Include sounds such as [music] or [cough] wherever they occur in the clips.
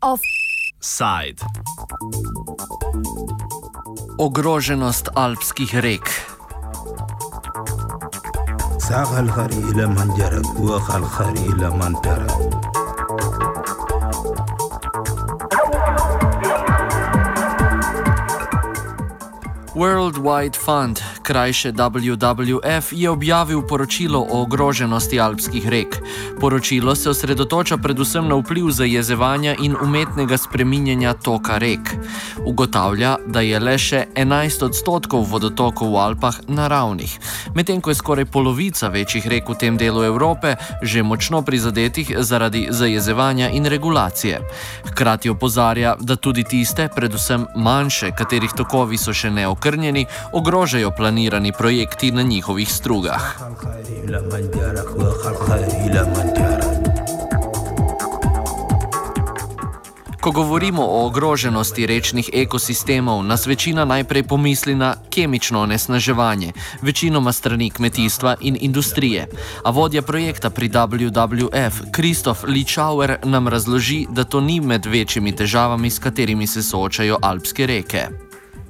Offside. Ogroženost alpskih rek. ساق الخري إلى من جرى وخ الخري إلى من ترى World Wide Fund, krajše WWF, je objavil poročilo o ogroženosti alpskih rek. Poročilo se osredotoča predvsem na vpliv zajezevanja in umetnega spreminjanja toka rek. Ugotavlja, da je le še 11 odstotkov vodotokov v Alpah naravnih, medtem ko je skoraj polovica večjih rek v tem delu Evrope že močno prizadetih zaradi zajezevanja in regulacije. Hkrati opozarja, da tudi tiste, predvsem manjše, katerih tokovi so še neokrnjeni, okrnjeni, ogrožajo planirani projekti na njihovih strugah. Ko govorimo o ogroženosti rečnih ekosistemov, nas večina najprej pomisli na kemično onesnaževanje, večinoma strani kmetijstva in industrije. A vodja projekta pri WWF, Kristof Lichauer, nam razloži, da to ni med večjimi težavami, s katerimi se soočajo alpske reke.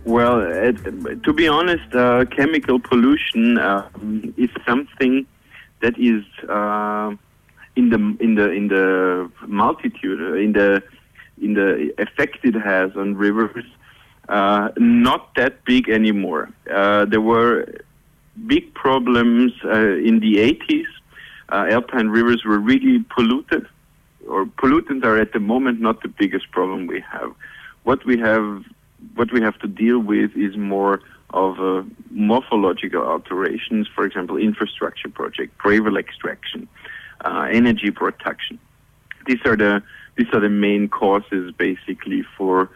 Well, it, to be honest, uh, chemical pollution uh, is something that is uh, in the in the in the multitude uh, in the in the effect it has on rivers uh, not that big anymore. Uh, there were big problems in the 80s. alpine rivers were really polluted, or pollutants are at the moment not the biggest problem we have. What we have what we have to deal with is more of uh, morphological alterations, for example, infrastructure project, gravel extraction, uh, energy production. These are the these are the main causes, basically, for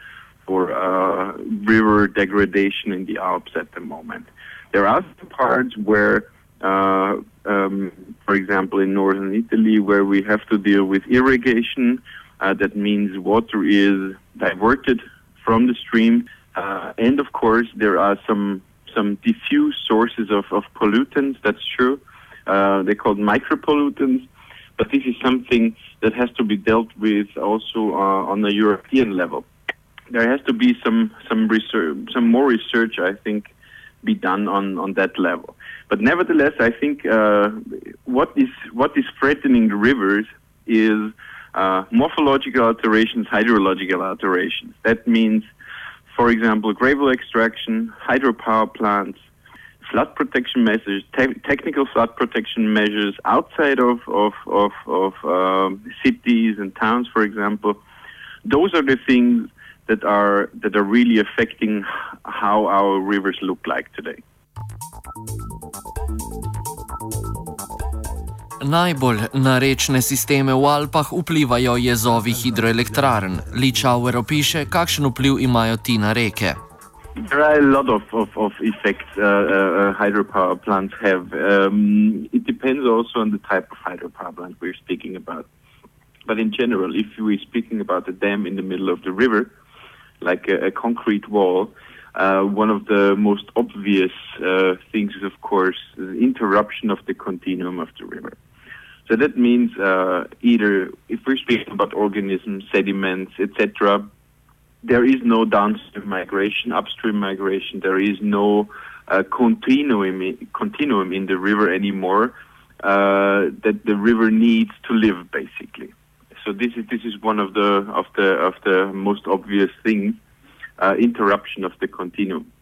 for uh, river degradation in the Alps at the moment. There are some parts where, uh, um, for example, in northern Italy, where we have to deal with irrigation. Uh, that means water is diverted from the stream. Uh, and of course, there are some some diffuse sources of, of pollutants. That's true. Uh, they're called micropollutants, but this is something that has to be dealt with also uh, on a European level. There has to be some some research, some more research, I think, be done on, on that level. But nevertheless, I think uh, what is what is threatening the rivers is uh, morphological alterations, hydrological alterations. That means, for example, gravel extraction, hydropower plants, flood protection measures, te- technical flood protection measures outside of, of, of, of um, cities and towns, for example. Those are the things that are that are really affecting how our rivers look like today. Najbolj na rečne sisteme v Alpah vplivajo jezovi hidroelektrarn. Ličauer opiše, kakšen vpliv imajo ti na reke. There are a lot of, of, of effects uh, uh, hydropower plants have. Um, it depends also on the type of hydropower plant we're speaking about. But in general, if we're speaking about a dam in the middle of the river, like a, a concrete wall, uh, one of the most obvious uh, things is, of course, the interruption of the continuum of the river. So that means uh, either if we're speaking about organisms, sediments, etc., there is no downstream migration, upstream migration. There is no uh, continuum continuum in the river anymore uh, that the river needs to live, basically. So this is this is one of the of the of the most obvious things: uh, interruption of the continuum.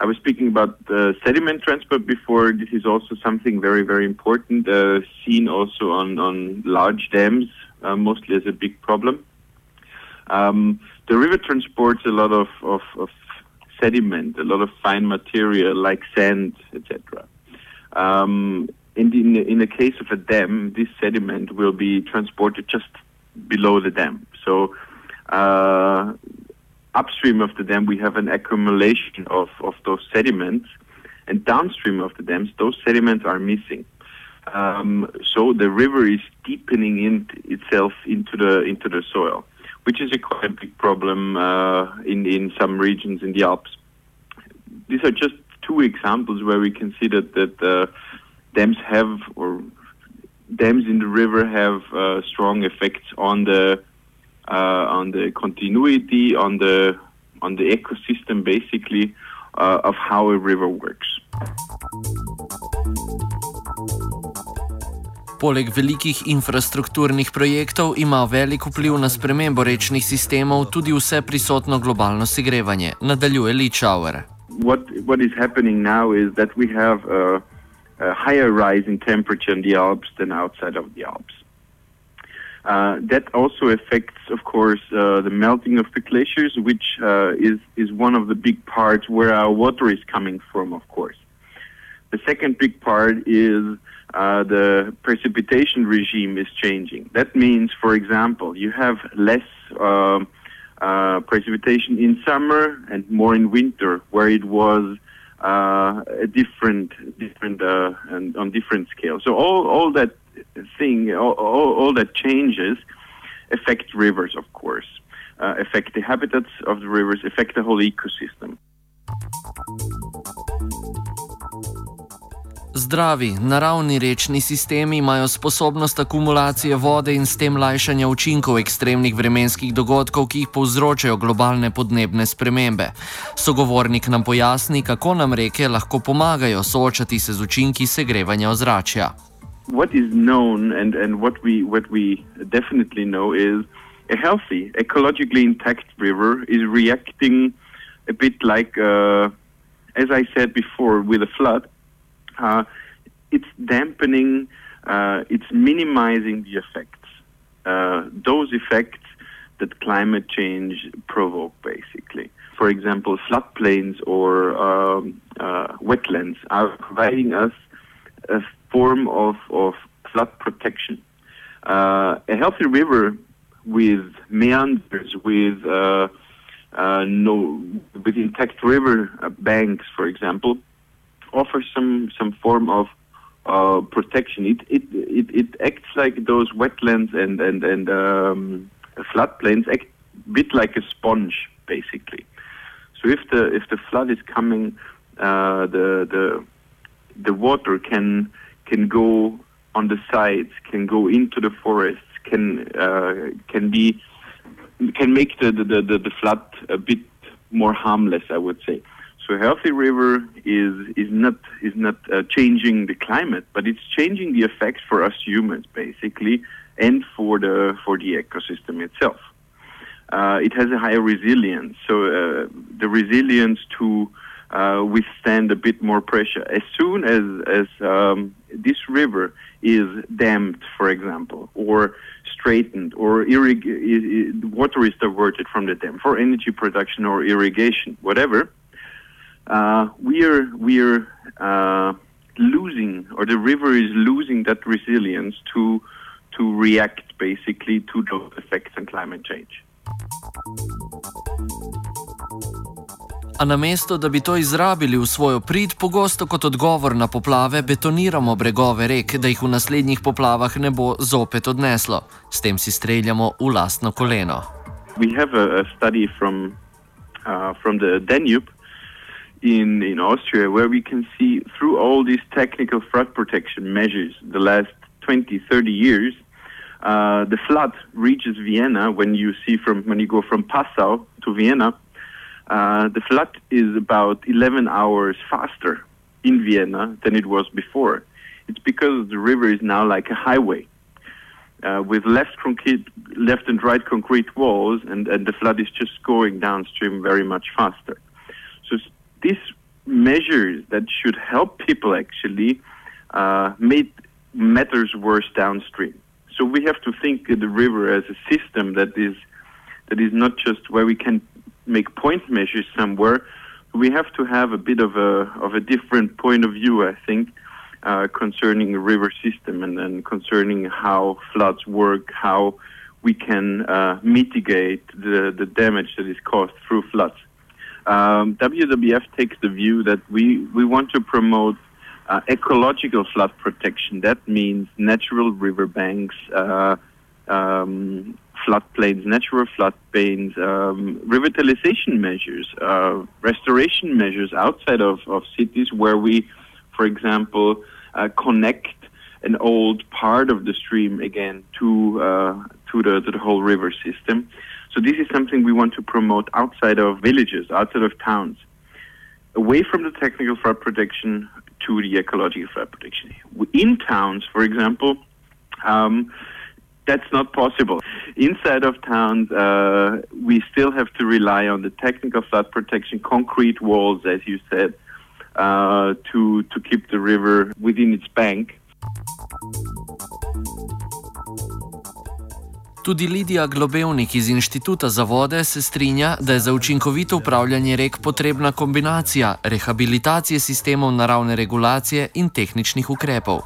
I was speaking about uh, sediment transport before. This is also something very, very important, uh, seen also on, on large dams, uh, mostly as a big problem. Um, the river transports a lot of, of, of, sediment, a lot of fine material like sand, etc. Um, in, the, in, the, in the case of a dam, this sediment will be transported just below the dam. So uh, upstream of the dam, we have an accumulation of, of those sediments, and downstream of the dams, those sediments are missing. Um, so the river is deepening in itself into the into the soil, which is a quite big problem uh, in in some regions in the Alps. These are just two examples where we can see that that uh, dams have or dams in the river have uh, strong effects on the on the continuity on the on the ecosystem basically uh, of how a river works. Poleg velikih infrastrukturnih projektov ima velik vpliv na spremembo rečnih sistemov tudi vse prisotno globalno segrevanje, nadaljuje Lichauer. What, what is happening now is that we have a, a higher rise in temperature in the Alps than outside of the Alps. Uh, that also affects, of course, uh, the melting of the glaciers, which uh, is, is one of the big parts where our water is coming from, of course. The second big part is uh, the precipitation regime is changing. That means, for example, you have less um, uh, precipitation in summer and more in winter, where it was uh, a different, different, and on different scale. So all, all that thing, all, all, all that changes affect rivers, of course, uh, affect the habitats of the rivers, affect the whole ecosystem. Zdravi, naravni rečni sistemi imajo sposobnost akumulacije vode in s tem lajšanja učinkov ekstremnih vremenskih dogodkov, ki jih povzročajo globalne podnebne spremembe. Sogovornik nam pojasni, kako nam reke lahko pomagajo soočati se z učinki segrevanja ozračja. What is known and, and what we what we definitely know is a healthy, ecologically intact river is reacting a bit like, uh, as I said before, with a flood. uh, it's dampening, uh, it's minimizing the effects, uh, those effects that climate change provoke, basically. For example, floodplains or um, uh, wetlands are providing us form of, of flood protection. Uh, a healthy river with meanders, with uh, no, with intact river banks, for example, offers some some form of uh, protection. It, it it it acts like those wetlands and and and um, floodplains act a bit like a sponge, basically. So if the if the flood is coming, uh, the the the water can can go on the sides, can go into the forests, can uh, can be can make the, the, the, the flood a bit more harmless, I would say. So a healthy river is is not is not uh, changing the climate, but it's changing the effects for us humans basically, and for the for the ecosystem itself. Uh, it has a higher resilience, so uh, the resilience to uh, withstand a bit more pressure. As soon as as um, this river is dammed, for example, or straightened, or irrig- water is diverted from the dam for energy production or irrigation, whatever uh, we're we're uh, losing, or the river is losing that resilience to to react basically to those effects on climate change. A namesto, da bi to izrabili v svojo prid, pogosto kot odgovor na poplave betoniramo bregove rek, da jih v naslednjih poplavah ne bo zopet odneslo. S tem si streljamo v lastno koleno. From, uh, from the Danube in, in Austria, where we can see through all these technical flood protection measures the last 20, 30 years, uh, the flood reaches Vienna when you see from when you go from Passau to Vienna. Uh, the flood is about 11 hours faster in Vienna than it was before. It's because the river is now like a highway uh, with left concrete, left and right concrete walls, and, and the flood is just going downstream very much faster. So these measures that should help people actually uh, made matters worse downstream. So we have to think of the river as a system that is that is not just where we can make point measures somewhere. We have to have a bit of a of a different point of view, I think, uh, concerning the river system and then concerning how floods work, how we can uh, mitigate the, the damage that is caused through floods. Um, WWF takes the view that we, we want to promote uh, ecological flood protection. That means natural riverbanks, uh, um, floodplains, natural floodplains, um, revitalization measures, uh, restoration measures outside of, of cities where we, for example, uh, connect an old part of the stream again to uh, to the to the whole river system. So this is something we want to promote outside of villages, outside of towns, away from the technical flood protection to the ecological flood protection. In towns, for example. Um, that's not possible. Inside of towns, uh, we still have to rely on the technical flood protection, concrete walls, as you said, uh, to to keep the river within its bank. Tudi Lidija Globevnik iz Inštituta za vode se strinja, da je za učinkovito upravljanje rek potrebna kombinacija rehabilitacije sistemov naravne regulacije in tehničnih ukrepov.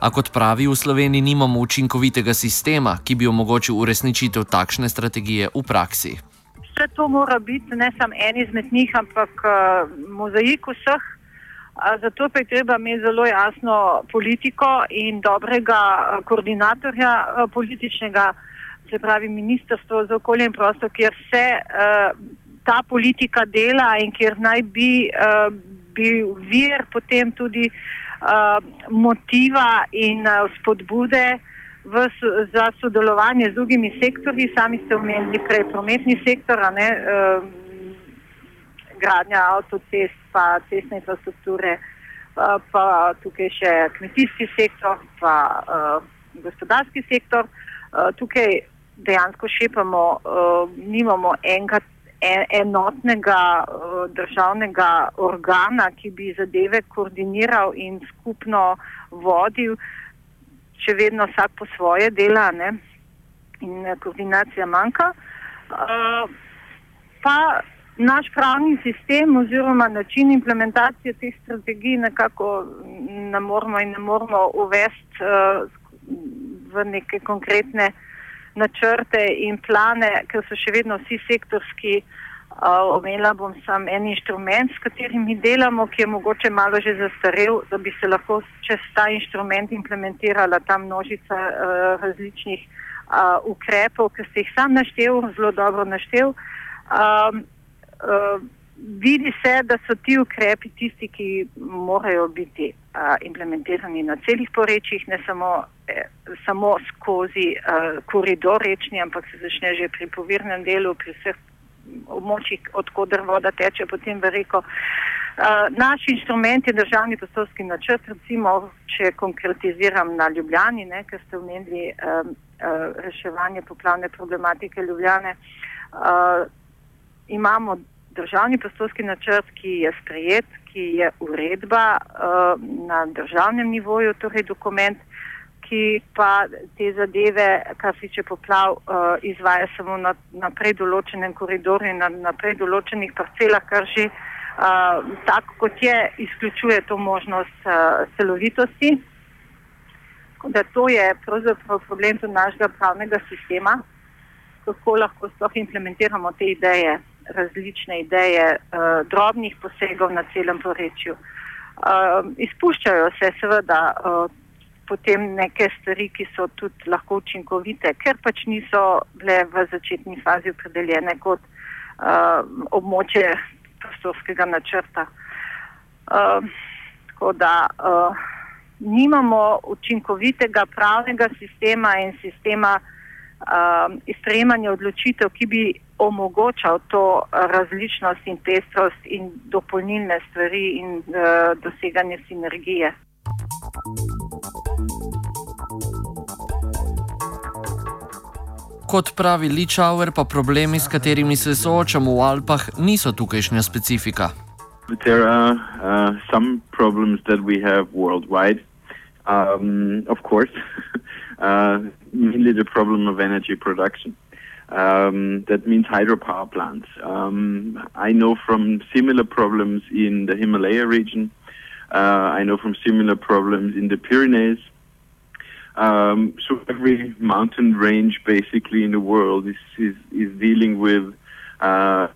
A kot pravi, v Sloveniji nimamo učinkovitega sistema, ki bi omogočil uresničitev takšne strategije v praksi. Vse to mora biti ne samo en izmed njih, ampak uh, mozaik vseh. Zato pa je treba imeti zelo jasno politiko in dobrega koordinatorja političnega se pravi Ministrstvo za okolje in prostor, kjer se uh, ta politika dela in kjer naj bi uh, bil vir potem tudi uh, motiva in uh, spodbude v, za sodelovanje z drugimi sektorji. Sami ste omenili prej prometni sektor, ne, uh, gradnja avtocest, pa cestne infrastrukture, uh, pa tukaj še kmetijski sektor, pa uh, gospodarski sektor. Uh, tukaj dejansko šepamo, uh, nimamo enega en, enotnega uh, državnega organa, ki bi zadeve koordiniral in skupno vodil, če vedno vsak po svoje dela ne? in eh, koordinacija manjka. Uh, pa naš pravni sistem oziroma način implementacije teh strategij nekako ne moramo in ne moramo uvesti uh, v neke konkretne uh, načrte in plane, ker so še vedno vsi sektorski. Uh, Omenila bom samo en inštrument, s katerim mi delamo, ki je mogoče malo že zastarel, da bi se lahko čez ta inštrument implementirala ta množica uh, različnih uh, ukrepov, ki ste jih sam naštel, zelo dobro naštel. Um, uh, vidi se, da so ti ukrepi tisti, ki morajo biti a, implementirani na celih porečjih, ne samo, eh, samo skozi a, koridor rečni, ampak se začne že pri povirnem delu, pri vseh območjih, odkudar voda teče potem v reko. Uh, naš inštrument je državni prostorski načrt, recimo, če konkretiziram na Ljubljani, ne, ker ste omenili uh, uh, reševanje poplavne problematike Ljubljane. Uh, imamo državni prostorski načrt, ki je sprejet, ki je uredba uh, na državnem nivoju, torej dokument, ki pa te zadeve, kar se tiče poplav, uh, izvaja samo na, na predoločenem koridorju in na, na predoločenih parcelah, kar že uh, tako kot je, izključuje to možnost uh, celovitosti. Da to je pravzaprav problem tudi našega pravnega sistema, kako lahko sploh implementiramo te ideje različne ideje uh, drobnih posegov na celem porečju. Uh, izpuščajo se seveda uh, potem neke stvari, ki so tudi lahko učinkovite, ker pač niso bile v začetni fazi opredeljene kot uh, območje prostorskega načrta. Uh, tako da uh, nimamo učinkovitega pravnega sistema in sistema uh, izprejemanja odločitev, ki bi omogočal to različnost in pestrost in dopolnilne stvari in uh, doseganje sinergije. Kot pravi Ličauer, pa problemi, s katerimi se soočamo v Alpah, niso tukajšnja specifika. There are uh, some problems that we have worldwide. Um, of course, [laughs] uh, mainly the problem of energy production. Um, that means hydropower plants. Um, I know from similar problems in the Himalaya region. Uh, I know from similar problems in the Pyrenees. Um, so every mountain range, basically in the world, is is, is dealing with uh,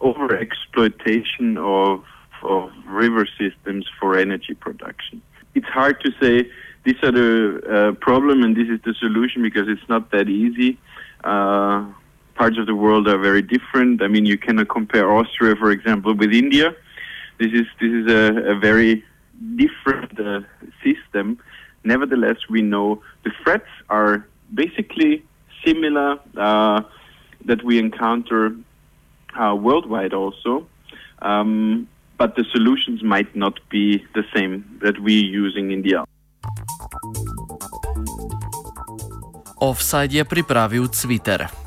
over exploitation of of river systems for energy production. It's hard to say these are the uh, problem and this is the solution because it's not that easy. Uh, parts of the world are very different. I mean, you cannot compare Austria, for example, with India. This is this is a, a very different uh, system. Nevertheless, we know the threats are basically similar uh, that we encounter uh, worldwide also. Um, but the solutions might not be the same that we're using in India. Offside je pripravil Twitter.